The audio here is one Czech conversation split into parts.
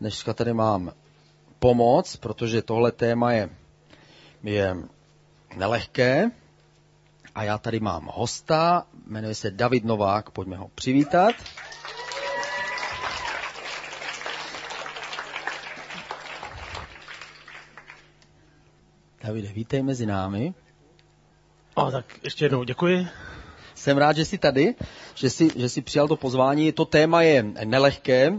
Dneska tady mám pomoc, protože tohle téma je, je nelehké. A já tady mám hosta, jmenuje se David Novák, pojďme ho přivítat. Davide, vítej mezi námi. O, tak ještě jednou děkuji. Jsem rád, že jsi tady, že jsi, že jsi přijal to pozvání. To téma je nelehké.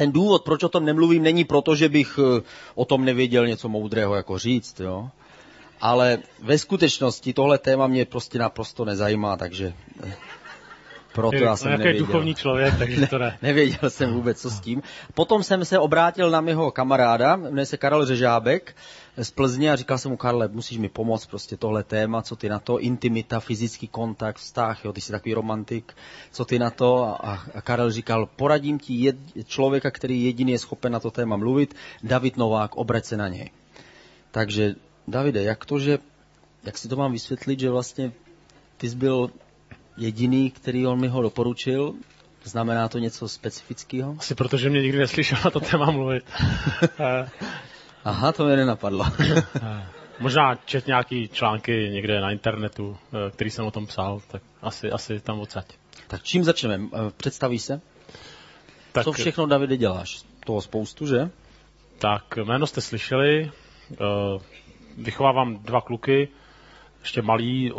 Ten důvod, proč o tom nemluvím, není proto, že bych eh, o tom nevěděl něco moudrého jako říct, jo. Ale ve skutečnosti tohle téma mě prostě naprosto nezajímá, takže eh, proto já jsem Nějaký nevěděl. duchovní člověk, takže to ne. Nevěděl jsem vůbec, co s tím. Potom jsem se obrátil na mého kamaráda, jmenuje se Karel Řežábek z Plzně a říkal jsem mu, Karle, musíš mi pomoct, prostě tohle téma, co ty na to, intimita, fyzický kontakt, vztah, jo, ty jsi takový romantik, co ty na to. A, a Karel říkal, poradím ti jed, člověka, který jediný je schopen na to téma mluvit, David Novák, obrať se na něj. Takže, Davide, jak to, že, jak si to mám vysvětlit, že vlastně ty jsi byl jediný, který on mi ho doporučil, Znamená to něco specifického? Asi protože mě nikdy neslyšel na to téma mluvit. Eh, Aha, to mě nenapadlo. eh, Možná čet nějaký články někde na internetu, eh, který jsem o tom psal, tak asi, asi tam odsaď. tak čím začneme? Představíš se? Tak, Co všechno, Davide, děláš? Toho spoustu, že? tak jméno jste slyšeli, vychovávám dva kluky, ještě malý,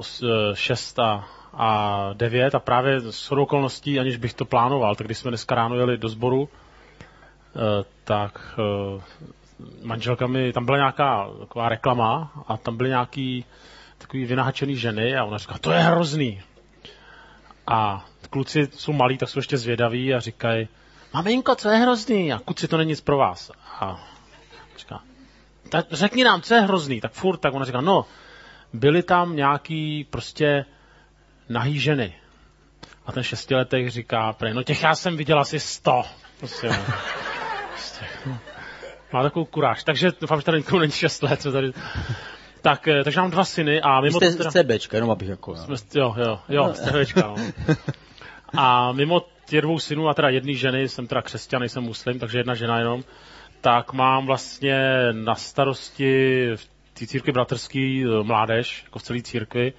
6 a, a 9 a právě s okolností, aniž bych to plánoval, tak když jsme dneska ráno jeli do sboru, eh, tak eh, manželka mi, tam byla nějaká taková reklama a tam byly nějaký takový vynahačený ženy a ona říká, to je hrozný. A kluci jsou malí, tak jsou ještě zvědaví a říkají, maminko, co je hrozný? A kluci, to není nic pro vás. A říká, tak řekni nám, co je hrozný. Tak furt, tak ona říká, no, byly tam nějaký prostě nahý ženy. A ten šestiletý říká, prej, no těch já jsem viděl asi sto. Prostě, no. prostě. Má takovou kuráž. Takže doufám, že tady nikomu není šest let. Co tady... Tak, eh, takže mám dva syny a mimo jste to teda... z CBčka, jenom abych jako... Jsme, jo, jo, jo, z TVčka, no. A mimo těch dvou synů a teda jedné ženy, jsem teda křesťan, nejsem muslim, takže jedna žena jenom, tak mám vlastně na starosti v té církvi bratrský eh, mládež, jako v celé církvi.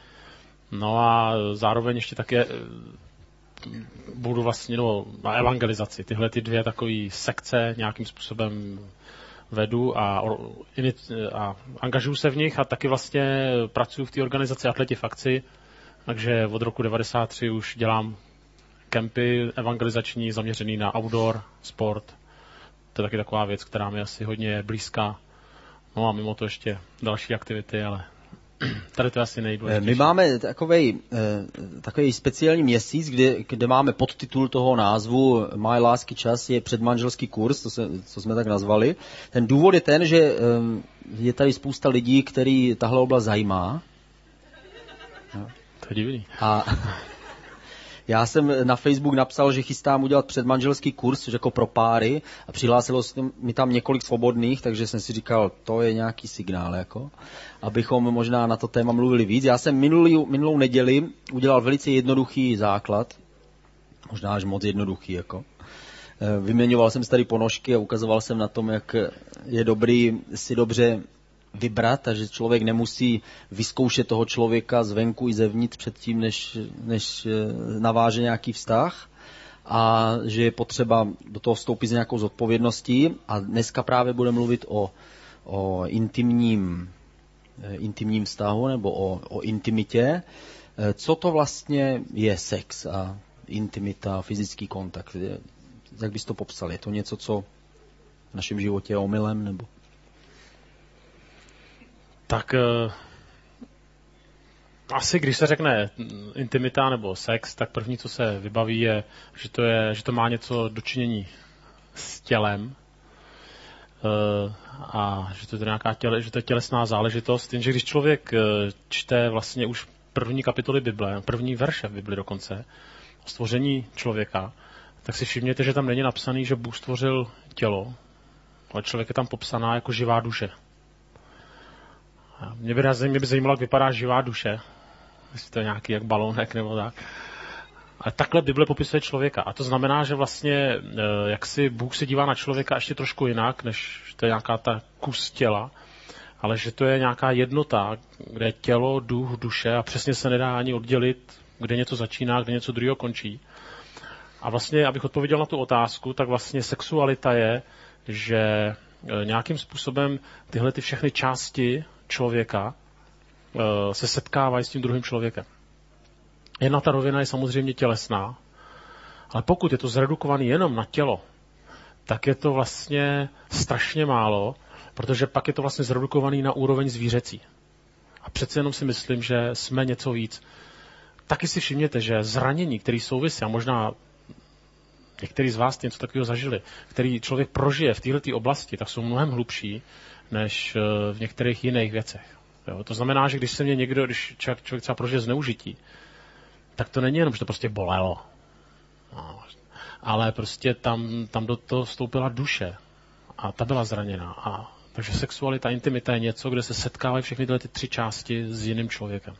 No a zároveň ještě také eh, budu vlastně no, na evangelizaci. Tyhle ty dvě takové sekce nějakým způsobem vedu a, ini- a angažuju se v nich a taky vlastně pracuji v té organizaci Atleti v akci, takže od roku 93 už dělám kempy evangelizační zaměřený na outdoor, sport. To je taky taková věc, která mi asi hodně blízká. No a mimo to ještě další aktivity, ale tady to je asi Eh, nejdůležitější. My máme takový, takový speciální měsíc, kde, kde máme podtitul toho názvu Má lásky čas je předmanželský kurz, to se, co jsme tak nazvali. Ten důvod je ten, že eh, je tady spousta lidí, který tahle oblast zajímá. To je divný. A já jsem na Facebook napsal, že chystám udělat předmanželský kurz, jako pro páry, a přihlásilo se mi tam několik svobodných, takže jsem si říkal, to je nějaký signál, jako, abychom možná na to téma mluvili víc. Já jsem minulý, minulou neděli udělal velice jednoduchý základ, možná až moc jednoduchý, jako. Eh, Vyměňoval jsem si tady ponožky a ukazoval jsem na tom, jak je dobrý si dobře vybrat a že člověk nemusí vyzkoušet toho člověka zvenku i zevnitř předtím, než, než eh, naváže nějaký vztah a že je potřeba do toho vstoupit s nějakou zodpovědností a dneska právě bude mluvit o, o intimním, eh, intimním vztahu nebo o, o intimitě. Eh, Co to vlastně je sex a intimita, fyzický kontakt? Jak bys to popsal? Je to něco, co v našem životě je omylem? Nebo? Tak eh, asi když se řekne intimita nebo sex, tak první, co se vybaví, je, že to, je, že to má něco dočinění s tělem eh, a že to je nějaká těle, že to je tělesná záležitost. Jenže když člověk eh, čte vlastně už první kapitoly Bible, první verše v Bibli dokonce, o stvoření člověka, tak si všimněte, že tam není napsaný, že Bůh stvořil tělo, ale člověk je tam popsaná jako živá duše. Mě by, mě by zajímalo, jak vypadá živá duše. Jestli to je nějaký jak balónek nebo tak. A takhle Bible popisuje člověka. A to znamená, že vlastně, eh, jak si Bůh se dívá na člověka ještě trošku jinak, než to je nějaká ta kus těla, ale že to je nějaká jednota, kde je tělo, duch, duše a přesně se nedá ani oddělit, kde něco začíná, kde něco druhého končí. A vlastně, abych odpověděl na tu otázku, tak vlastně sexualita je, že e, nějakým způsobem tyhle ty všechny části člověka e, se setkávají s tím druhým člověkem. Jedna ta rovina je samozřejmě tělesná, ale pokud je to zredukované jenom na tělo, tak je to vlastně strašně málo, protože pak je to vlastně zredukovaný na úroveň zvířecí. A přece jenom si myslím, že jsme něco víc. Taky si všimněte, že zranění, které souvisí, a možná některý z vás něco takového zažili, který člověk prožije v této oblasti, tak jsou mnohem hlubší než eh, v některých jiných věcech. Jo? To znamená, že když se mě někdo, když člověk, třeba prožije zneužití, tak to není jenom, že to prostě bolelo. No, ale prostě tam, tam do toho vstoupila duše a ta byla zraněna. A, takže sexualita, intimita je něco, kde se setkávají všechny tyhle ty tři části s jiným člověkem.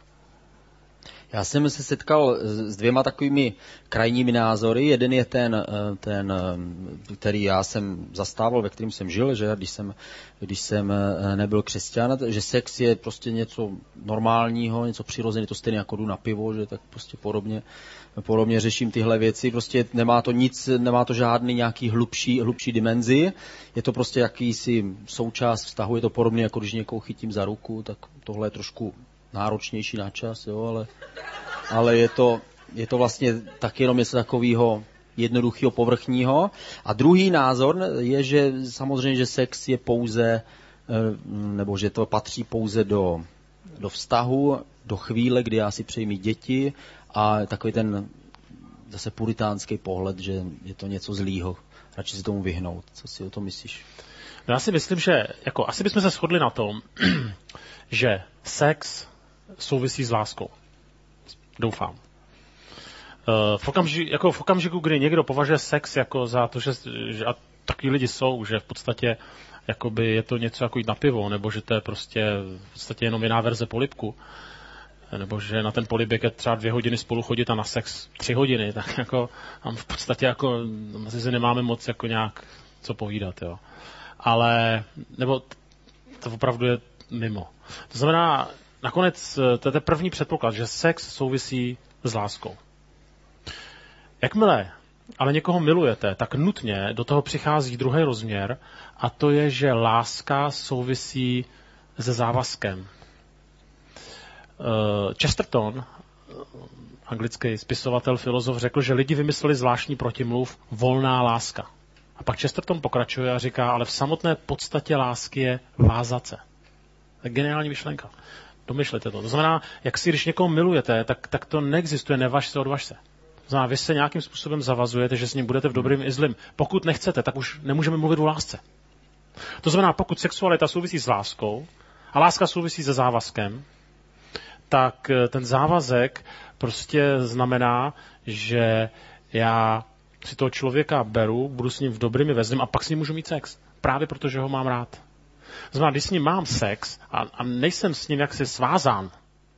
Já jsem se setkal s dvěma takovými krajními názory. Jeden je ten, eh, ten, eh, který já jsem zastával, ve kterém jsem žil, že když jsem, když jsem eh, nebyl křesťan, že sex je prostě něco normálního, něco přirozeného, to stejně jako jdu na pivo, že tak prostě podobně, podobně řeším tyhle věci. Prostě nemá to nic, nemá to žádný nějaký hlubší, hlubší dimenzi. Je to prostě jakýsi součást vztahu, je to podobně jako když někoho chytím za ruku, tak tohle je trošku náročnější na čas, jo, ale, ale je, to, je to vlastně tak jenom něco takového jednoduchého, povrchního. A druhý názor je, že samozřejmě, že sex je pouze, eh, nebo že to patří pouze do, do vztahu, do chvíle, kdy já si přeji mít děti a takový ten zase puritánský pohled, že je to něco zlýho. Radši si tomu vyhnout. Co si o tom myslíš? No já si myslím, že jako, asi bychom se shodli na tom, že sex souvisí s láskou. Doufám. Eh, v okamžiku, jako v okamžiku, kdy někdo považuje sex jako za to, že, že a takový lidi jsou, že v podstatě jakoby je to něco jako jít na pivo, nebo že to je prostě v podstatě jenom jiná verze polipku, nebo že na ten polibek je třeba dvě hodiny spolu chodit a na sex tři hodiny, tak jako tam v podstatě jako asi se nemáme moc jako nějak co povídat, jo. Ale, nebo to opravdu je mimo. To znamená, nakonec eh, to je první předpoklad, že sex souvisí s láskou. Jakmile ale někoho milujete, tak nutně do toho přichází druhý rozměr a to je, že láska souvisí se závazkem. Eh, Chesterton, anglický spisovatel, filozof, řekl, že lidi vymysleli zvláštní protimluv volná láska. A pak Chesterton pokračuje a říká, ale v samotné podstatě lásky je vázace. Geniální myšlenka. Domyšlete to. To znamená, jak si když někoho milujete, tak, tak to neexistuje, nevaž se, odvaž se. To znamená, vy se nějakým způsobem zavazujete, že s ním budete v dobrým i zlým. Pokud nechcete, tak už nemůžeme mluvit o lásce. To znamená, pokud sexualita souvisí s láskou a láska souvisí se závazkem, tak eh, ten závazek prostě znamená, že já si toho člověka beru, budu s ním v dobrým i ve zlým a pak s ním můžu mít sex. Právě protože ho mám rád. Znamená, když s ním mám sex a, a nejsem s ním jaksi svázán,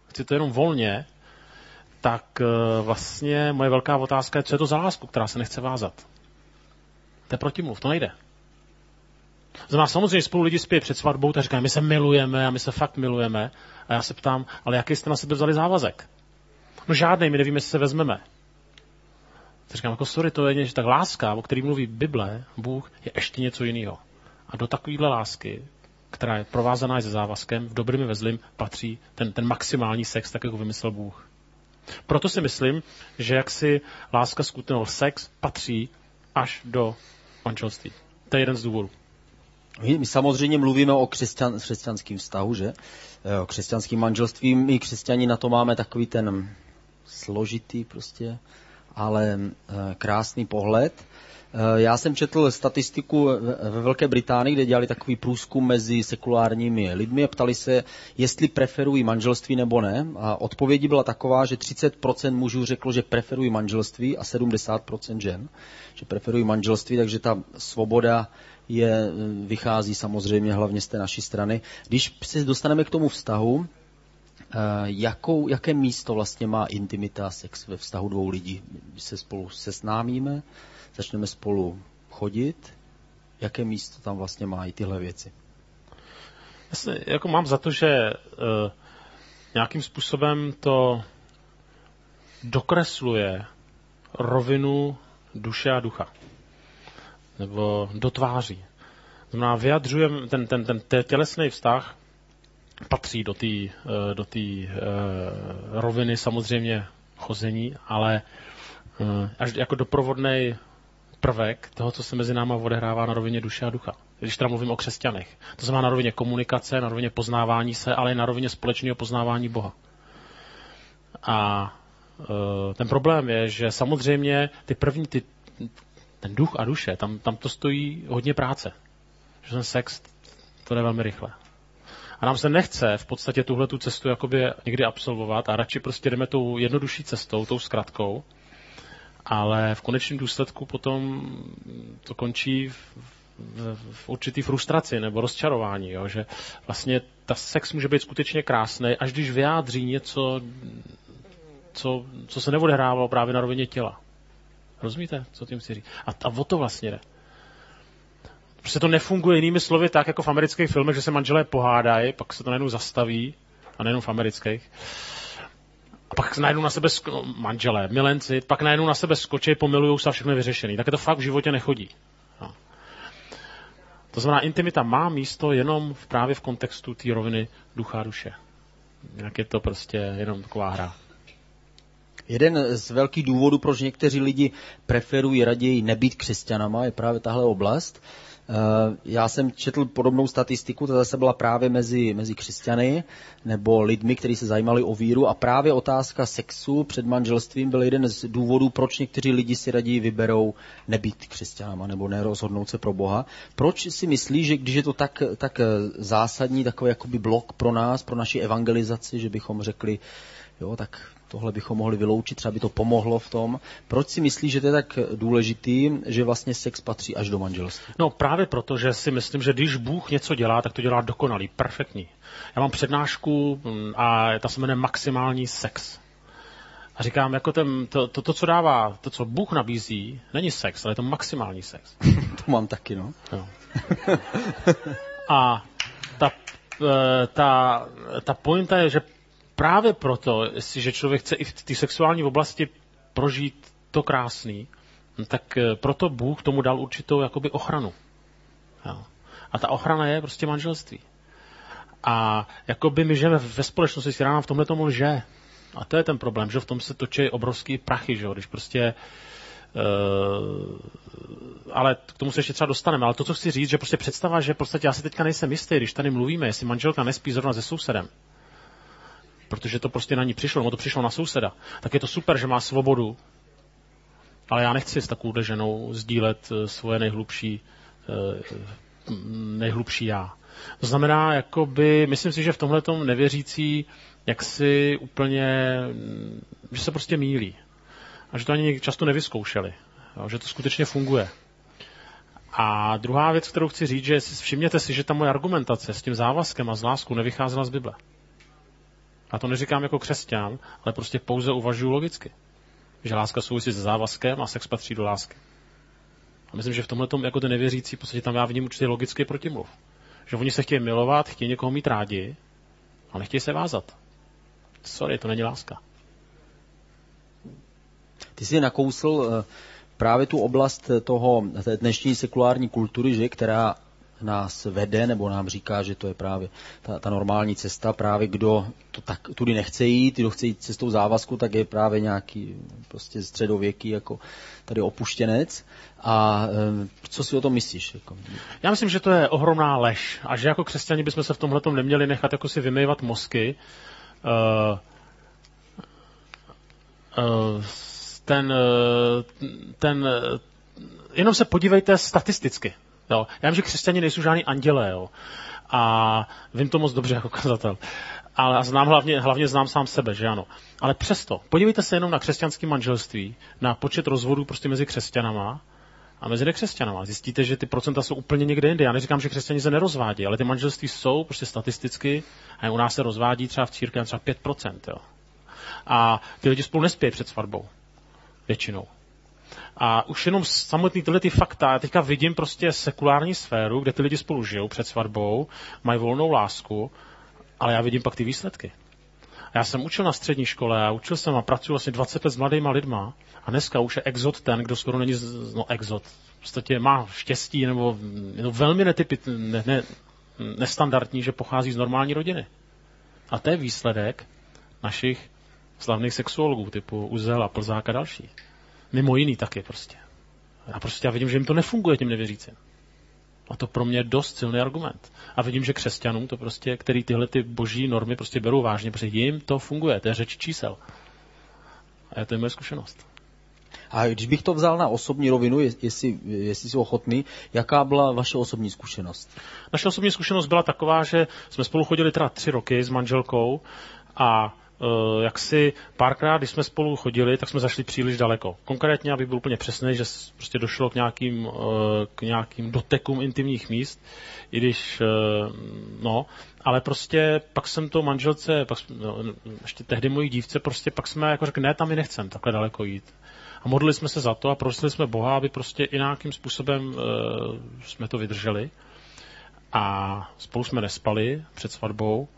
chci to jenom volně, tak uh, vlastně moje velká otázka je, co je to za lásku, která se nechce vázat. To je protimluv, to nejde. Znamená, samozřejmě spolu lidi spějí před svatbou, tak říkají, my se milujeme a my se fakt milujeme. A já se ptám, ale jaký jste na sebe vzali závazek? No žádný, my nevíme, jestli se vezmeme. Tak říkám, jako sorry, to je něco, tak láska, o který mluví Bible, Bůh, je ještě něco jiného. A do takovéhle lásky která je provázaná se závazkem, v dobrým i ve zlým, patří ten, ten maximální sex, tak jako vymyslel Bůh. Proto si myslím, že jak si láska skutného sex patří až do manželství. To je jeden z důvodů. My samozřejmě mluvíme o křesťan, křesťanském vztahu, že? E, o křesťanském manželství. My křesťani na to máme takový ten složitý prostě, ale e, krásný pohled. Eh, já jsem četl statistiku ve Velké Británii, kde dělali takový průzkum mezi sekulárními lidmi a ptali se, jestli preferují manželství nebo ne. A odpovědi byla taková, že 30% mužů řeklo, že preferují manželství a 70% žen, že preferují manželství, takže ta svoboda je, vychází samozřejmě hlavně z té naší strany. Když se dostaneme k tomu vztahu, jakou, jaké místo vlastně má intimita, sex ve vztahu dvou lidí? Když se spolu sesnámíme, začneme spolu chodit, jaké místo tam vlastně mají tyhle věci? Jasně, jako mám za to, že uh, nějakým způsobem to dokresluje rovinu duše a ducha. Nebo dotváří. Znamená, vyjadřujeme, ten, ten, ten, ten tělesný vztah patří do té eh, do uh, roviny samozřejmě chození, ale uh, až jako doprovodný prvek toho, co se mezi náma odehrává na rovině duše a ducha. Když teda mluvím o křesťanech. To znamená na rovině komunikace, na rovině poznávání se, ale i na rovině společného poznávání Boha. A uh, ten problém je, že samozřejmě ty první, ty, ten duch a duše, tam, tam to stojí hodně práce. Že ten sex, to jde velmi rychle. A nám se nechce v podstatě tuhle tu cestu jakoby někdy absolvovat a radši prostě jdeme tou jednodušší cestou, tou zkratkou, ale v konečném důsledku potom to končí v, v, v určitý frustraci nebo rozčarování, jo? že vlastně ta sex může být skutečně krásný, až když vyjádří něco, co, co se neodehrávalo právě na rovině těla. Rozumíte, co tím chci říct? A, a o to vlastně jde. Prostě to nefunguje jinými slovy tak, jako v amerických filmech, že se manželé pohádají, pak se to najednou zastaví, a nejenom v amerických. Pak najednou na sebe sk- no, manželé, milenci, pak najednou na sebe skočí, pomilují se a všechno je vyřešený. Tak to fakt v životě nechodí. No. To znamená, intimita má místo jenom v, právě v kontextu té roviny ducha a duše. Jak je to prostě jenom taková hra. Jeden z velkých důvodů, proč někteří lidi preferují raději nebýt křesťanama, je právě tahle oblast. Eh, já jsem četl podobnou statistiku, to zase byla právě mezi, mezi křesťany nebo lidmi, kteří se zajímali o víru a právě otázka sexu před manželstvím byl jeden z důvodů, proč někteří lidi si raději vyberou nebýt křesťanama nebo nerozhodnout se pro Boha. Proč si myslí, že když je to tak, tak zásadní takový jakoby blok pro nás, pro naši evangelizaci, že bychom řekli, jo, tak tohle bychom mohli vyloučit, třeba by to pomohlo v tom. Proč si myslíš, že to je tak důležitý, že vlastně sex patří až do manželství? No právě proto, že si myslím, že když Bůh něco dělá, tak to dělá dokonalý, perfektní. Já mám přednášku mm, a ta se jmenuje maximální sex. A říkám, jako ten, to, to, to, co dává, to, co Bůh nabízí, není sex, ale je to maximální sex. to mám taky, no. Jo. A ta, eh, ta, ta pointa je, že právě proto, že člověk chce i v té sexuální oblasti prožít to krásný, tak eh, proto Bůh tomu dal určitou jakoby ochranu. A ta ochrana je prostě manželství. A jakoby my žijeme ve společnosti, která nám v tomhle tomu lže. A to je ten problém, že v tom se točí obrovský prachy, že když prostě Uh, ale k tomu se ještě třeba dostaneme. Ale to, co chci říct, že prostě představa, že prostě já si teďka nejsem jistý, když tady mluvíme, jestli manželka nespí zrovna se sousedem, protože to prostě na ní přišlo, nebo to přišlo na souseda, tak je to super, že má svobodu, ale já nechci s takovou ženou sdílet eh, svoje nejhlubší, eh, nejhlubší já. To znamená, jakoby, myslím si, že v tomhle nevěřící, jak si úplně, že se prostě mílí. A že to ani často nevyzkoušeli. Jo, že to skutečně funguje. A druhá věc, kterou chci říct, že všimněte si, že ta moje argumentace s tím závazkem a z láskou nevycházela z Bible. A to neříkám jako křesťan, ale prostě pouze uvažuji logicky. Že láska souvisí se závazkem a sex patří do lásky. A myslím, že v tomhle jako ten nevěřící, v podstatě tam já vidím určitě logický protimluv. Že oni se chtějí milovat, chtějí někoho mít rádi, ale nechtějí se vázat. Sorry, to není láska. Ty jsi nakousl eh, právě tu oblast toho, té dnešní sekulární kultury, že, která nás vede nebo nám říká, že to je právě ta, ta normální cesta, právě kdo to tak tudy nechce jít, kdo chce jít cestou závazku, tak je právě nějaký prostě středověký jako tady opuštěnec. A e, co si o tom myslíš? Jako? Já myslím, že to je ohromná lež a že jako křesťani bychom se v tomhle neměli nechat jako si vymývat mozky. Uh, uh, ten, ten, jenom se podívejte statisticky. Jo. Já vím, že křesťani nejsou žádný andělé, jo. A vím to moc dobře jako kazatel. Ale znám hlavně, hlavně znám sám sebe, že ano. Ale přesto, podívejte se jenom na křesťanské manželství, na počet rozvodů prostě mezi křesťanama a mezi nekřesťanama. Zjistíte, že ty procenta jsou úplně někde jinde. Já neříkám, že křesťani se nerozvádí, ale ty manželství jsou prostě statisticky a u nás se rozvádí třeba v církvi třeba 5%. Jo. A ty lidi spolu nespějí před svatbou. Většinou. A už jenom samotný tyhle ty fakta, já teďka vidím prostě sekulární sféru, kde ty lidi spolu žijou před svatbou, mají volnou lásku, ale já vidím pak ty výsledky. Já jsem učil na střední škole a učil jsem a pracuji vlastně 20 let s mladýma lidma a dneska už je exot ten, kdo skoro není, no exot, v podstatě má štěstí nebo no, velmi netypit, ne, ne, nestandardní, že pochází z normální rodiny. A to je výsledek našich slavných sexuologů typu Uzel a Plzák a další. Mimo jiný taky prostě. Já prostě já vidím, že jim to nefunguje těm nevěřícím. A to pro mě je dost silný argument. A vidím, že křesťanům to prostě, který tyhle ty boží normy prostě berou vážně, protože jim to funguje, to je řeč čísel. A to je moje zkušenost. A když bych to vzal na osobní rovinu, jestli, jestli jsi ochotný, jaká byla vaše osobní zkušenost? Naše osobní zkušenost byla taková, že jsme spolu chodili teda tři roky s manželkou a jak si párkrát, když jsme spolu chodili, tak jsme zašli příliš daleko. Konkrétně, aby byl úplně přesný, že prostě došlo k nějakým, uh, k nějakým dotekům intimních míst, i když, uh, no, ale prostě pak jsem to manželce, pak, no, ještě tehdy mojí dívce, prostě pak jsme jako řekli, ne, tam mi nechcem takhle daleko jít. A modlili jsme se za to a prosili jsme Boha, aby prostě i nějakým způsobem jsme to vydrželi. A spolu jsme nespali před svatbou,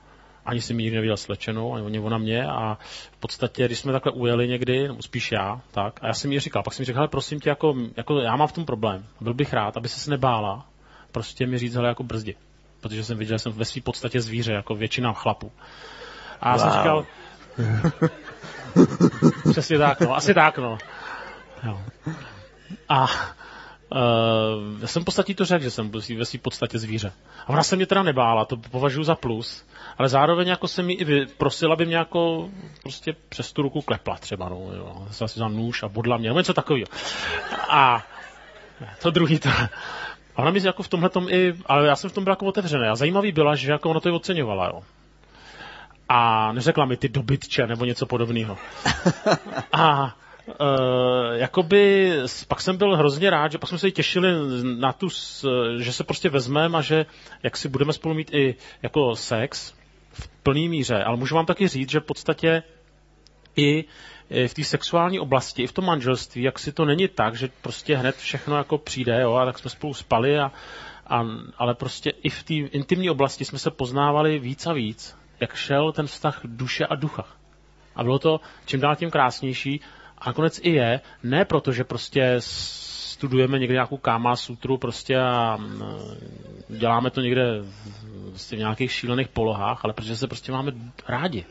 ani si mi nikdy neviděl slečenou, ani ona mě a v podstatě, když jsme takhle ujeli někdy, nebo spíš já, tak, a já jsem jí říkal, pak jsem jí říkal, prosím tě, jako, jako, já mám v tom problém, byl bych rád, aby se nebála, prostě mi říct, hele, jako brzdi, protože jsem viděl, že jsem ve své podstatě zvíře, jako většina chlapů. A já wow. jsem říkal, přesně tak, no, asi tak, no. Jo. A Uh, já jsem v podstatě to řekl, že jsem ve své podstatě zvíře. A ona se mě teda nebála, to považuji za plus, ale zároveň jako se mi i prosila, aby mě jako prostě přes tu ruku klepla třeba, no, jo. Zase si za nůž a bodla mě, nebo něco takového. A to druhý to. A ona mi jako v tomhle tom i, ale já jsem v tom byl jako otevřený. A zajímavý byla, že jako ona to i oceňovala, jo. A neřekla mi ty dobytče nebo něco podobného. A jakoby, pak jsem byl hrozně rád, že pak jsme se těšili na tu, že se prostě vezmeme a že jak si budeme spolu mít i jako sex v plný míře. Ale můžu vám taky říct, že v podstatě i v té sexuální oblasti, i v tom manželství, jak si to není tak, že prostě hned všechno jako přijde, jo, a tak jsme spolu spali, a, a, ale prostě i v té intimní oblasti jsme se poznávali víc a víc, jak šel ten vztah duše a ducha. A bylo to čím dál tím krásnější a nakonec i je, ne proto, že prostě studujeme někde nějakou káma sutru prostě a děláme to někde prostě v nějakých šílených polohách, ale protože se prostě máme rádi.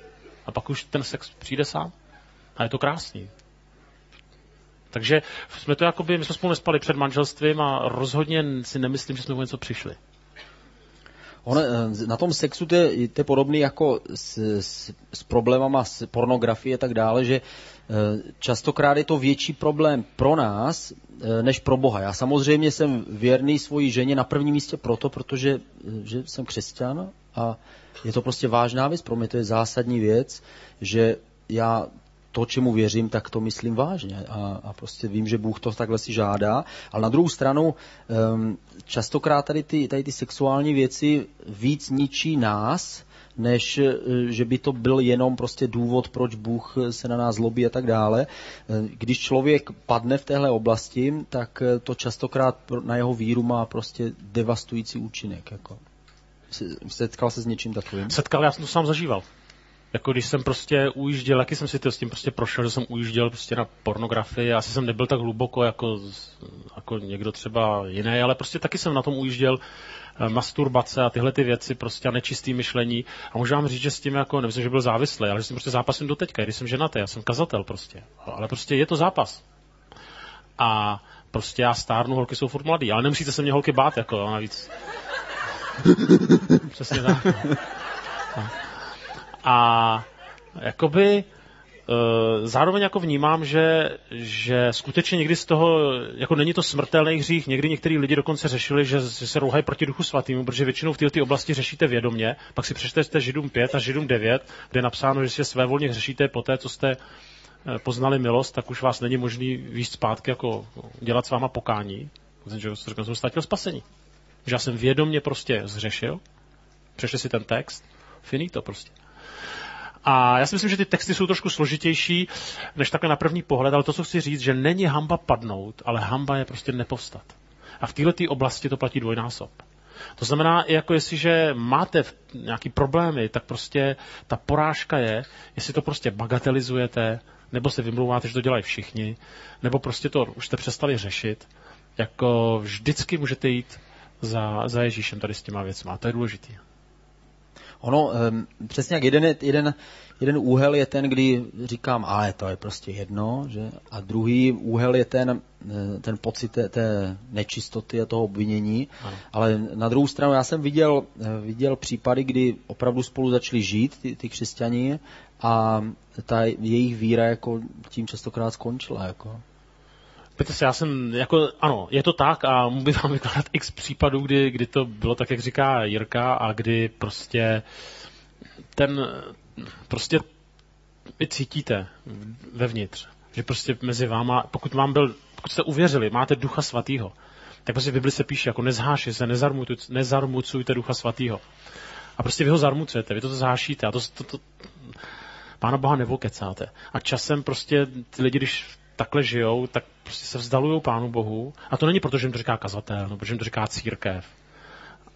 A pak už ten sex přijde sám. A je to krásný. Takže jsme to jakoby, my jsme spolu nespali před manželstvím a rozhodně si nemyslím, že jsme o něco přišli. On, eh, na tom sexu to je, to je podobný jako s, s, s problémama s pornografie a tak dále, že Eh, častokrát je to větší problém pro nás, eh, než pro Boha. Já samozřejmě jsem věrný svoji ženě na prvním místě proto, protože že jsem křesťan a je to prostě vážná věc, pro mě to je zásadní věc, že já to, čemu věřím, tak to myslím vážně a, a prostě vím, že Bůh to takhle si žádá. Ale na druhou stranu, um, častokrát tady ty, tady ty sexuální věci víc ničí nás, než eh, že by to byl jenom prostě důvod, proč Bůh se na nás zlobí a tak dále. Eh, když člověk padne v téhle oblasti, tak eh, to častokrát na jeho víru má prostě devastující účinek. Jako. Setkal se s něčím takovým? Setkal, já jsem to sám zažíval. Jako když jsem prostě ujížděl, jaký jsem si to s tím prostě prošel, že jsem ujížděl prostě na pornografii, asi jsem nebyl tak hluboko jako, jako někdo třeba jiný, ale prostě taky jsem na tom ujížděl Eh, masturbace a tyhle ty věci, prostě a nečistý myšlení. A můžu vám říct, že s tím jako, nevím, že byl závislý, ale že jsem prostě zápasím do teďka, když jsem ženatý, já jsem kazatel prostě. Ale prostě je to zápas. A prostě já stárnu, holky jsou furt mladý, ale nemusíte se mě holky bát, jako navíc. Přesně tak. No. A jakoby Eh, zároveň jako vnímám, že, že skutečně někdy z toho, jako není to smrtelný hřích, někdy některý lidi dokonce řešili, že, že se rouhají proti duchu svatýmu, protože většinou v této oblasti řešíte vědomě, pak si přečtete Židům 5 a Židům 9, kde je napsáno, že si své volně řešíte po té, co jste eh, poznali milost, tak už vás není možný výjít zpátky, jako dělat s váma pokání. Člověk řekl, jsem ztratil spasení. Že já jsem vědomě prostě zřešil, přešli si ten text, finito prostě. A já si myslím, že ty texty jsou trošku složitější, než takhle na první pohled, ale to, co chci říct, že není hamba padnout, ale hamba je prostě nepovstat. A v této oblasti to platí dvojnásob. To znamená, jako jestliže máte nějaký problémy, tak prostě ta porážka je, jestli to prostě bagatelizujete, nebo se vymlouváte, že to dělají všichni, nebo prostě to už jste přestali řešit, jako vždycky můžete jít za, za Ježíšem tady s těma věcmi. A to je důležité. Ono, um, přesně jak jeden, jeden, jeden úhel je ten, kdy říkám, ale to je prostě jedno, že? A druhý úhel je ten, eh, ten pocit té, té nečistoty a toho obvinění. Ano. Ale na druhou stranu já jsem viděl, eh, viděl případy, kdy opravdu spolu začali žít ty, ty křesťani a ta jejich víra jako tím častokrát skončila. Jako. Pěte se, já jsem, jako, ano, je to tak a můžu vám vykládat x případů, kdy, kdy to bylo tak, jak říká Jirka a kdy prostě ten, prostě vy cítíte vevnitř, že prostě mezi váma, pokud vám byl, pokud jste uvěřili, máte ducha svatýho, tak prostě v Bibli se píše, jako nezháši se, nezarmucujte ducha svatýho. A prostě vy ho zarmucujete, vy to zhášíte a to, to, to Pána Boha nevokecáte. A časem prostě ty lidi, když takhle žijou, tak prostě se vzdalují Pánu Bohu. A to není proto, že jim to říká kazatel, no, protože jim to říká církev.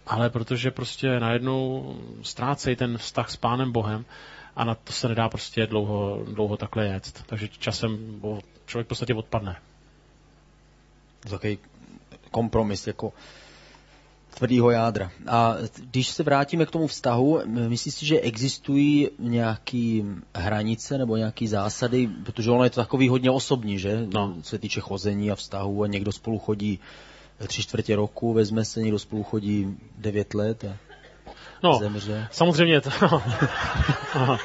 Ale protože prostě najednou ztrácejí ten vztah s Pánem Bohem a na to se nedá prostě dlouho, dlouho takhle jet. Takže časem člověk v podstatě odpadne. Takový kompromis, jako tvrdého jádra. A když se vrátíme k tomu vztahu, myslíš si, že existují nějaké hranice nebo nějaké zásady, protože ono je to takový hodně osobní, že? No. Co se týče chození a vztahu a někdo spolu chodí tři čtvrtě roku, vezme se, někdo spolu chodí devět let a no, zemře. samozřejmě to,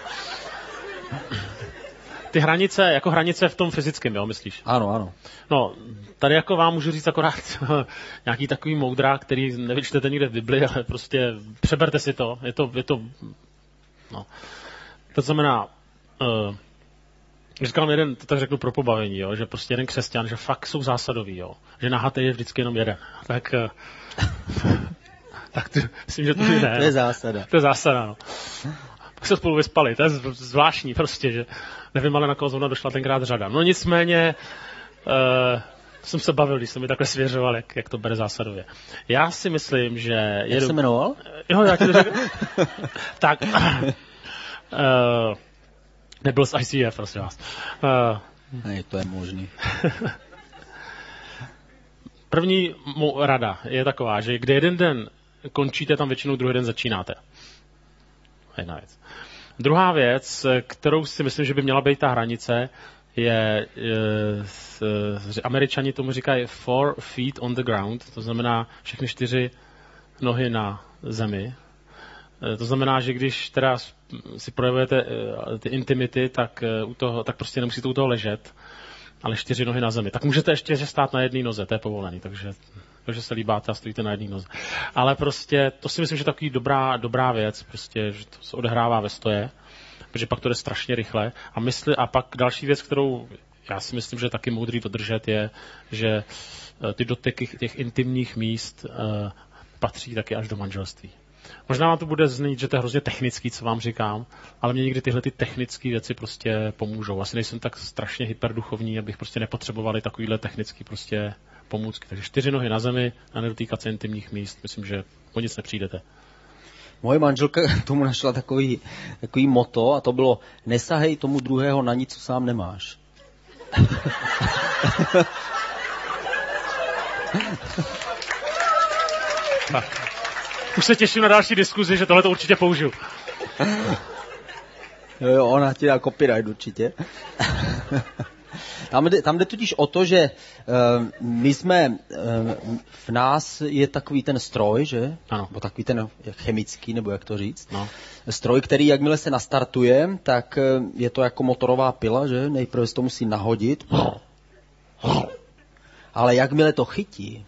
ty hranice, jako hranice v tom fyzickém, jo, myslíš? Ano, ano. No, tady jako vám můžu říct akorát nějaký takový moudrá, který nevyčtete nikde v Bibli, ale prostě přeberte si to. Je to, je to, no. To znamená, uh, říkám jeden, to tak řeknu pro pobavení, jo, že prostě jeden křesťan, že fakt jsou zásadový, jo, že na je vždycky jenom jeden. Tak, uh, tak to, myslím, že to je ne. To je zásada. To je zásada, no pak se spolu vyspali. To je zvláštní prostě, že nevím, ale na koho zrovna došla tenkrát řada. No nicméně, uh, jsem se bavil, když jsem mi takhle svěřoval, jak, jak to bere zásadově. Já si myslím, že... Jak jedu... se jmenoval? Jo, já ti to řekl. tak, uh, nebyl z ICF, prosím vás. Uh, ne, to je možný. První rada je taková, že kde jeden den končíte, tam většinou druhý den začínáte. Jedna věc. Druhá věc, kterou si myslím, že by měla být ta hranice, je, je američani tomu říkají four feet on the ground, to znamená všechny čtyři nohy na zemi. E, to znamená, že když teda si projevujete e, ty intimity, tak, e, u toho, tak prostě nemusíte u toho ležet, ale čtyři nohy na zemi. Tak můžete ještě stát na jedné noze, to je povolený, takže že se líbáte a stojíte na jedné noze. Ale prostě to si myslím, že je takový dobrá, dobrá věc, prostě, že to se odehrává ve stoje, protože pak to jde strašně rychle. A, mysli, a pak další věc, kterou já si myslím, že je taky moudrý dodržet, je, že eh, ty doteky těch intimních míst uh, patří taky až do manželství. Možná vám to bude znít, že to je hrozně technický, co vám říkám, ale mě někdy tyhle ty technické věci prostě pomůžou. Asi nejsem tak strašně hyperduchovní, abych prostě nepotřebovali takovýhle technický prostě pomůcky. Takže čtyři nohy na zemi a nedotýkat se intimních míst. Myslím, že o nic nepřijdete. Moje manželka tomu našla takový, takový moto a to bylo nesahej tomu druhého na nic, co sám nemáš. tak. Už se těším na další diskuzi, že tohle to určitě použiju. Jo, ona ti dá copyright určitě. Tam jde, tam jde totiž o to, že uh, my jsme, uh, v nás je takový ten stroj, že? Ano. Nebo takový ten chemický, nebo jak to říct. No. Stroj, který jakmile se nastartuje, tak uh, je to jako motorová pila, že? Nejprve se to musí nahodit. Ale jakmile to chytí,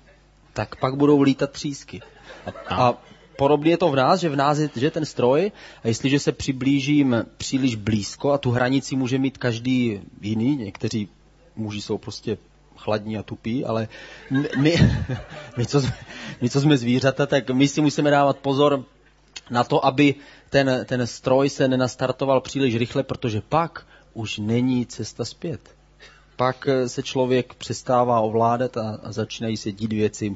tak pak budou lítat třísky. A, a podobně je to v nás, že v nás je že ten stroj a jestliže se přiblížím příliš blízko a tu hranici může mít každý jiný, někteří muži jsou prostě chladní a tupí, ale my, my, co, jsme, my co jsme zvířata, tak my si musíme dávat pozor na to, aby ten, ten stroj se nenastartoval příliš rychle, protože pak už není cesta zpět. Pak se člověk přestává ovládat a, a začínají se dít věci,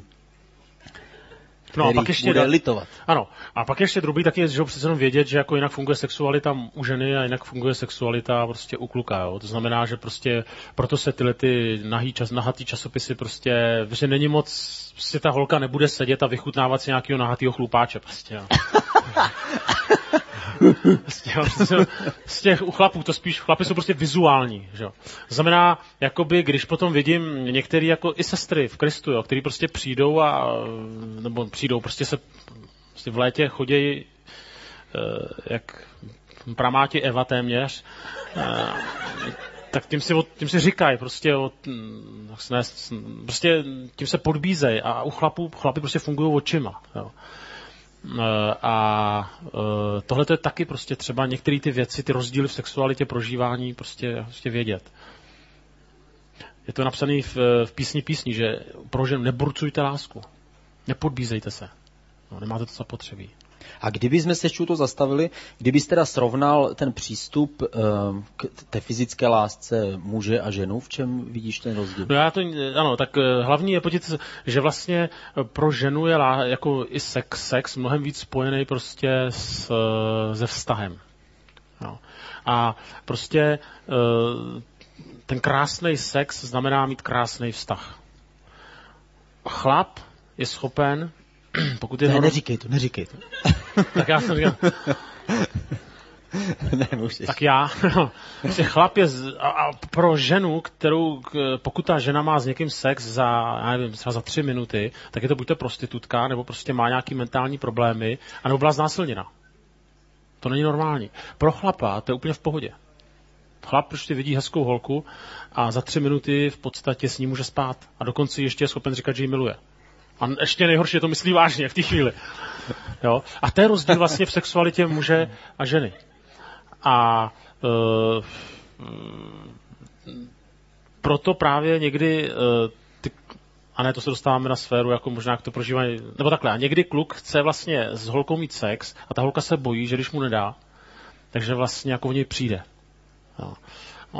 No a pak ještě bude litovat. Ano. A pak ještě druhý taky je, že přece jenom vědět, že jako jinak funguje sexualita u ženy a jinak funguje sexualita prostě u kluka. Jo. To znamená, že prostě proto se tyhle ty nahý čas, nahatý časopisy prostě, že není moc, prostě ta holka nebude sedět a vychutnávat si nějakého nahatýho chlupáče prostě. Jo. z, těch, z těch u chlapů, to spíš, chlapy jsou prostě vizuální, že jo. Znamená, jakoby, když potom vidím některé jako i sestry v Kristu, jo, který prostě přijdou a, nebo přijdou, prostě se prostě v létě chodějí eh, jak pramáti Eva téměř, eh, tak tím si, tím si říkají, prostě, prostě tím se podbízejí a u chlapů, chlapy prostě fungují očima. Jo. Eh, a eh, tohle je taky prostě třeba některé ty věci, ty rozdíly v sexualitě, prožívání prostě, prostě vědět. Je to napsané v, v písni písni, že pro ženu neburcujte lásku. Nepodbízejte se. No, nemáte to zapotřebí. A kdyby jsme se to zastavili, kdybyste teda srovnal ten přístup ehm, k té fyzické lásce muže a ženu, v čem vidíš ten rozdíl? No já to, ano, tak eh, hlavní je podívat, že vlastně eh, pro ženu je jako i sex, sex mnohem víc spojený prostě s, eh, se vztahem. No. A prostě ten krásný sex znamená mít krásný vztah. Chlap je schopen pokud je ne, neříkej to, neříkej to. tak já jsem říkal, ne, můžeš. Tak já, no, chlap je, z, a, a pro ženu, kterou, pokud ta žena má s někým sex za, já nevím, třeba za tři minuty, tak je to buď to prostitutka, nebo prostě má nějaký mentální problémy, anebo byla znásilněna. To není normální. Pro chlapa to je úplně v pohodě. Chlap prostě vidí hezkou holku a za tři minuty v podstatě s ní může spát. A dokonce ještě je schopen říkat, že ji miluje. A ještě nejhorší, to myslí vážně v té chvíli. Jo? A to je rozdíl vlastně v sexualitě muže a ženy. A uh, proto právě někdy uh, ty, a ne, to se dostáváme na sféru, jako možná jak to prožívají, nebo takhle, a někdy kluk chce vlastně s holkou mít sex a ta holka se bojí, že když mu nedá, takže vlastně jako v něj přijde. Jo.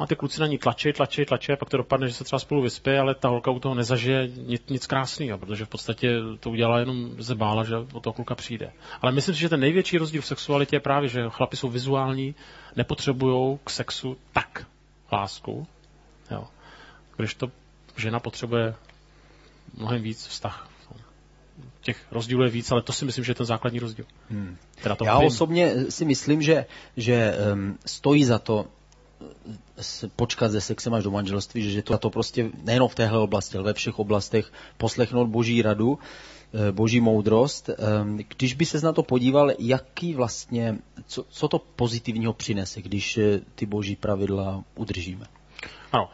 A ty kluci na ní tlačí, tlačí, tlačí, a pak to dopadne, že se třeba spolu vyspí, ale ta holka u toho nezažije nic, nic krásného, protože v podstatě to udělala jenom ze bála, že od toho kluka přijde. Ale myslím si, že ten největší rozdíl v sexualitě je právě, že chlapi jsou vizuální, nepotřebují k sexu tak lásku, jo. když to žena potřebuje mnohem víc vztah. Těch rozdílů je víc, ale to si myslím, že je ten základní rozdíl. Hmm. Teda to Já vím. osobně si myslím, že, že um, stojí za to počkat se sexem až do manželství, že to, to prostě nejenom v téhle oblasti, ale ve všech oblastech poslechnout boží radu, eh, boží moudrost. Ehm, když by se na to podíval, jaký vlastně, co, co to pozitivního přinese, když eh, ty boží pravidla udržíme? Ano,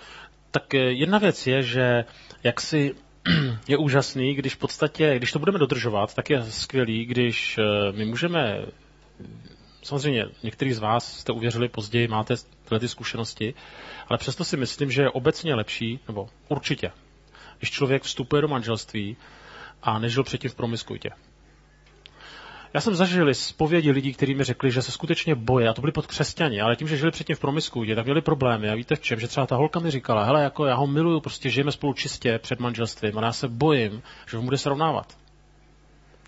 tak eh, jedna věc je, že jak si je úžasný, když v podstatě, když to budeme dodržovat, tak je skvělý, když my můžeme samozřejmě některý z vás jste uvěřili později, máte tyhle ty zkušenosti, ale přesto si myslím, že je obecně lepší, nebo určitě, když člověk vstupuje do manželství a nežil předtím v promiskuitě. Já jsem zažil zpovědi lidí, kteří mi řekli, že se skutečně boje, a to byli pod křesťani, ale tím, že žili předtím v promiskuitě, tak měli problémy. A víte v čem? Že třeba ta holka mi říkala, hele, jako já ho miluju, prostě žijeme spolu čistě před manželstvím, ale já se bojím, že ho bude srovnávat.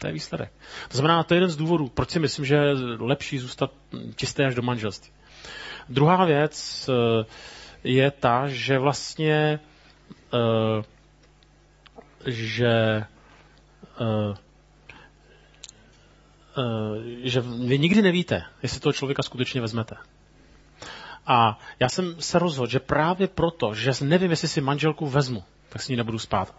To je výsledek. To znamená, to je jeden z důvodů, proč si myslím, že je lepší zůstat čisté až do manželství. Druhá věc eh, je ta, že vlastně eh, že eh, že vy nikdy nevíte, jestli toho člověka skutečně vezmete. A já jsem se rozhodl, že právě proto, že nevím, jestli si manželku vezmu, tak s ní nebudu spát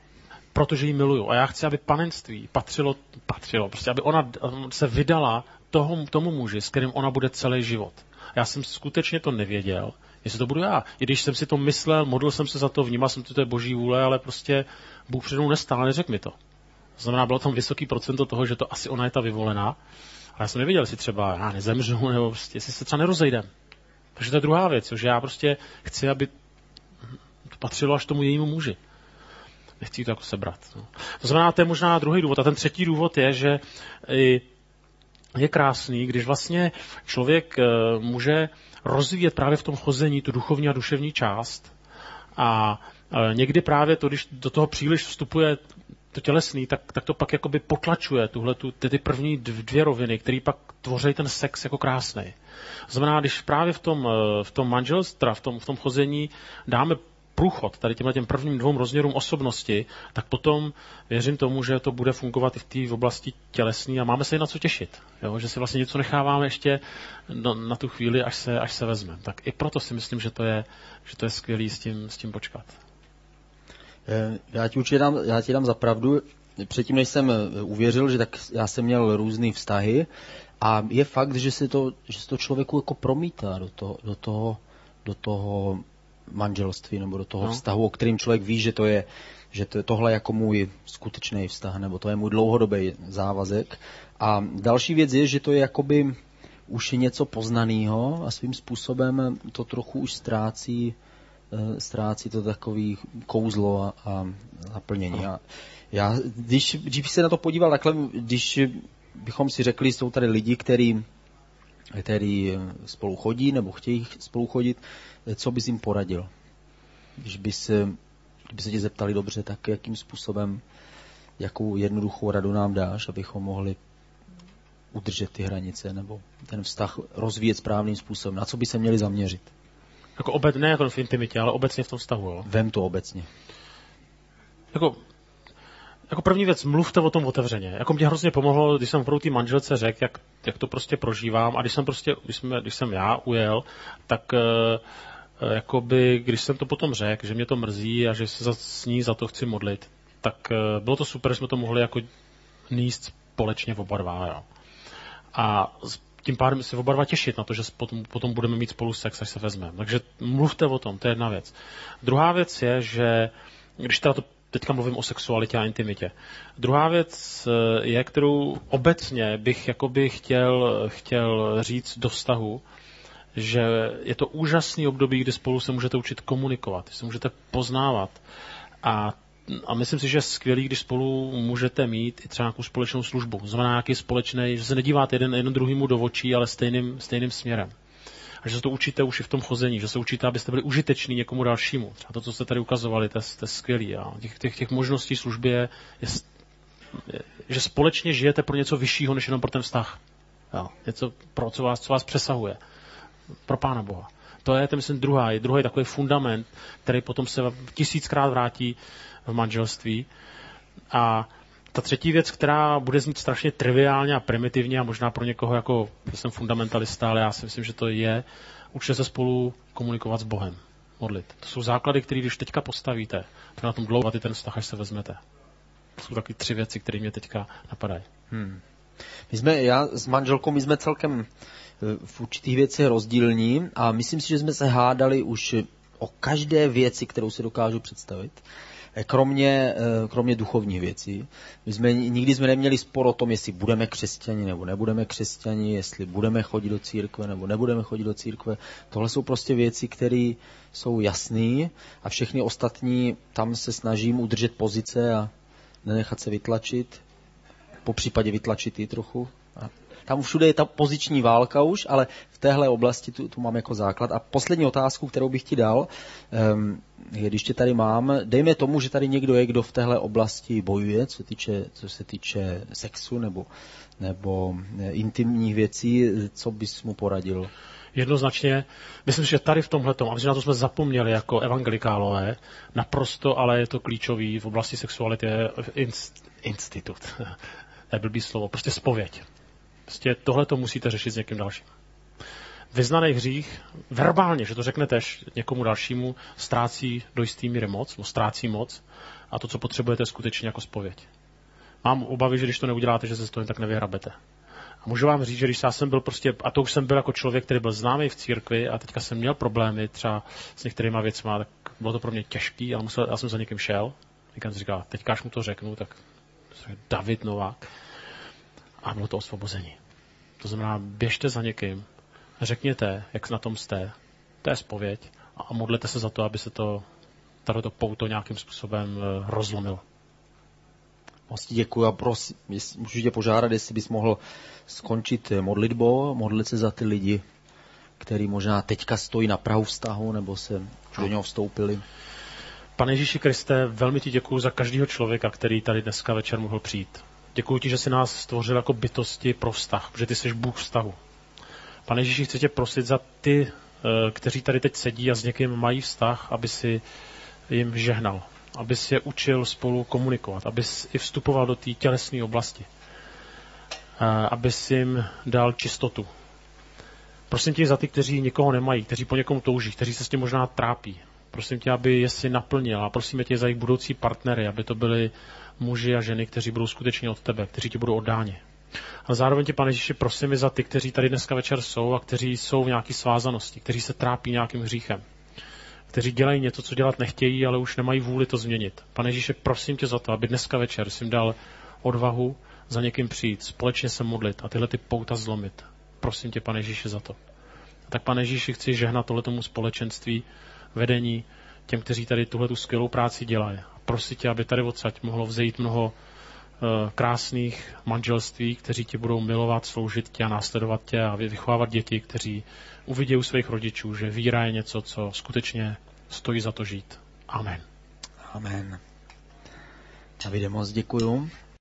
protože ji miluju. A já chci, aby panenství patřilo, patřilo, prostě aby ona se vydala toho, tomu muži, s kterým ona bude celý život. Já jsem skutečně to nevěděl, jestli to budu já. I když jsem si to myslel, modlil jsem se za to, vnímal jsem, že to je boží vůle, ale prostě Bůh před mnou nestál, neřekl mi to. To znamená, bylo tam vysoký procento toho, že to asi ona je ta vyvolená. Ale já jsem nevěděl, jestli třeba já nezemřu, nebo prostě, jestli se třeba nerozejdem. Takže to je druhá věc, že já prostě chci, aby to patřilo až tomu jejímu muži. Nechci to jako sebrat. No. To znamená, to je možná druhý důvod. A ten třetí důvod je, že je krásný, když vlastně člověk eh, může rozvíjet právě v tom chození tu duchovní a duševní část. A eh, někdy právě to, když do toho příliš vstupuje to tělesný, tak, tak to pak jakoby potlačuje tuhle, tu, ty, ty první dvě roviny, které pak tvoří ten sex jako krásný. Znamená, když právě v tom, eh, v tom manželství, v tom, v tom chození dáme průchod tady těmhle těm prvním dvou rozměrům osobnosti, tak potom věřím tomu, že to bude fungovat i v té oblasti tělesní a máme se i na co těšit. Jo? Že si vlastně něco necháváme ještě na, na tu chvíli, až se, až se vezme. Tak i proto si myslím, že to je, že to je skvělý s tím, s tím počkat. Eh, já ti určitě dám, já ti dám za pravdu. Předtím, než jsem eh, uvěřil, že tak já jsem měl různé vztahy a je fakt, že se to, že se to člověku jako promítá do toho, do toho, do toho manželství nebo do toho no. vztahu, o kterým člověk ví, že to je, že to je tohle jako můj skutečný vztah, nebo to je můj dlouhodobý závazek. A další věc je, že to je jakoby už je něco poznaného a svým způsobem to trochu už ztrácí, eh, ztrácí to takový kouzlo a, a naplnění. A já, když, když se na to podíval takhle, když bychom si řekli, jsou tady lidi, který, který spolu chodí nebo chtějí spolu chodit, co bys jim poradil? Když by se, kdyby se tě zeptali dobře, tak jakým způsobem, jakou jednoduchou radu nám dáš, abychom mohli udržet ty hranice nebo ten vztah rozvíjet správným způsobem? Na co by se měli zaměřit? Jako obec, ne jako v intimitě, ale obecně v tom vztahu. Jo? Vem to obecně. Jako, jako první věc, mluvte o tom otevřeně. Jako mě hrozně pomohlo, když jsem opravdu té manželce řekl, jak, jak to prostě prožívám a když jsem prostě, když, jsme, když jsem já ujel, tak Eh, jakoby, když jsem to potom řekl, že mě to mrzí a že se za, s ní za to chci modlit, tak eh, bylo to super, že jsme to mohli jako níst společně oba dva. Jo. A tím pádem si oba dva těšit na to, že potom, potom budeme mít spolu sex, až se vezmeme. Takže mluvte o tom, to je jedna věc. Druhá věc je, že když teda to teďka mluvím o sexualitě a intimitě. Druhá věc eh, je, kterou obecně bych jakoby chtěl, chtěl říct do vztahu, že je to úžasný období, kdy spolu se můžete učit komunikovat, se můžete poznávat. A, a myslím si, že je skvělý, když spolu můžete mít i třeba nějakou společnou službu. Znamená nějaký společný, že se nedíváte jeden, jeden druhýmu do očí, ale stejným, stejným směrem. A že se to učíte už i v tom chození, že se učíte, abyste byli užiteční někomu dalšímu. Třeba to, co jste tady ukazovali, to, to je skvělý. A těch, těch, těch možností služby je, je, že společně žijete pro něco vyššího, než jenom pro ten vztah. Jo, něco, pro co vás, co vás přesahuje pro Pána Boha. To je, to myslím, druhý, druhý takový fundament, který potom se tisíckrát vrátí v manželství. A ta třetí věc, která bude znít strašně triviálně a primitivně a možná pro někoho jako, že jsem fundamentalista, ale já si myslím, že to je, učte se spolu komunikovat s Bohem, modlit. To jsou základy, které když teďka postavíte, tak na tom dlouho ten vztah, až se vezmete. To jsou taky tři věci, které mě teďka napadají. Hmm. My jsme, já s manželkou, my jsme celkem v určitých věcech rozdílní a myslím si, že jsme se hádali už o každé věci, kterou si dokážu představit. Kromě, eh, kromě duchovních věcí. My jsme, nikdy jsme neměli spor o tom, jestli budeme křesťani nebo nebudeme křesťani, jestli budeme chodit do církve nebo nebudeme chodit do církve. Tohle jsou prostě věci, které jsou jasné a všechny ostatní, tam se snažím udržet pozice a nenechat se vytlačit, po případě vytlačit i trochu. A tam všude je ta poziční válka už, ale v téhle oblasti tu, tu mám jako základ. A poslední otázku, kterou bych ti dal, um, je, když tě tady mám, dejme tomu, že tady někdo je, kdo v téhle oblasti bojuje, co, týče, co se týče sexu nebo, nebo eh, intimních věcí, co bys mu poradil? Jednoznačně, myslím, že tady v tomhle a že na to jsme zapomněli jako evangelikálové, naprosto, ale je to klíčový v oblasti sexuality, je inst, institut. to je blbý slovo, prostě spověď. Prostě tohle to musíte řešit s někým dalším. Vyznaný hřích, verbálně, že to řeknete někomu dalšímu, ztrácí do jistý míry moc, no ztrácí moc a to, co potřebujete, skutečně jako spověď. Mám obavy, že když to neuděláte, že se z toho tak nevyhrabete. A můžu vám říct, že když já jsem byl prostě, a to už jsem byl jako člověk, který byl známý v církvi a teďka jsem měl problémy třeba s některýma věcmi, tak bylo to pro mě těžký, ale musel, já jsem za někým šel. Jsem říkal, teďka až mu to řeknu, tak David Novák. A bylo to osvobození. To znamená, běžte za někým, řekněte, jak na tom jste, to je spověď a modlete se za to, aby se to tato pouto nějakým způsobem eh, rozlomilo. Moc ti děkuji a prosím, můžu tě požádat, jestli bys mohl skončit modlitbou, modlit se za ty lidi, který možná teďka stojí na prahu vztahu, nebo se do něho vstoupili. Pane Ježíši Kriste, velmi ti děkuji za každého člověka, který tady dneska večer mohl přijít. Děkuji ti, že jsi nás stvořil jako bytosti pro vztah, protože ty jsi Bůh vztahu. Pane Ježíši, chci tě prosit za ty, eh, kteří tady teď sedí a s někým mají vztah, aby si jim žehnal, aby si je učil spolu komunikovat, aby si i vstupoval do té tělesné oblasti, aby si jim dal čistotu. Prosím tě za ty, kteří nikoho nemají, kteří po někom touží, kteří se s tím možná trápí. Prosím tě, aby je si naplnil a prosím tě za jejich budoucí partnery, aby to byli muži a ženy, kteří budou skutečně od tebe, kteří ti budou oddáni. A zároveň tě, pane Ježíši, prosím i za ty, kteří tady dneska večer jsou a kteří jsou v nějaké svázanosti, kteří se trápí nějakým hříchem, kteří dělají něco, co dělat nechtějí, ale už nemají vůli to změnit. Pane Ježíši, prosím tě za to, aby dneska večer jsi jim dal odvahu za někým přijít, společně se modlit a tyhle ty pouta zlomit. Prosím tě, pane Ježíši, za to. Tak, pane Ježíši, chci žehnat tohletomu společenství, vedení, těm, kteří tady tuhle tu skvělou práci dělají. Prosit tě, aby tady odsaď mohlo vzejít mnoho Eh, krásných manželství, kteří ti budou milovat, sloužit tě a následovat tě a vychovávat děti, kteří uvidí u svých rodičů, že víra je něco, co skutečně stojí za to žít. Amen. Amen. Davide, moc děkuju.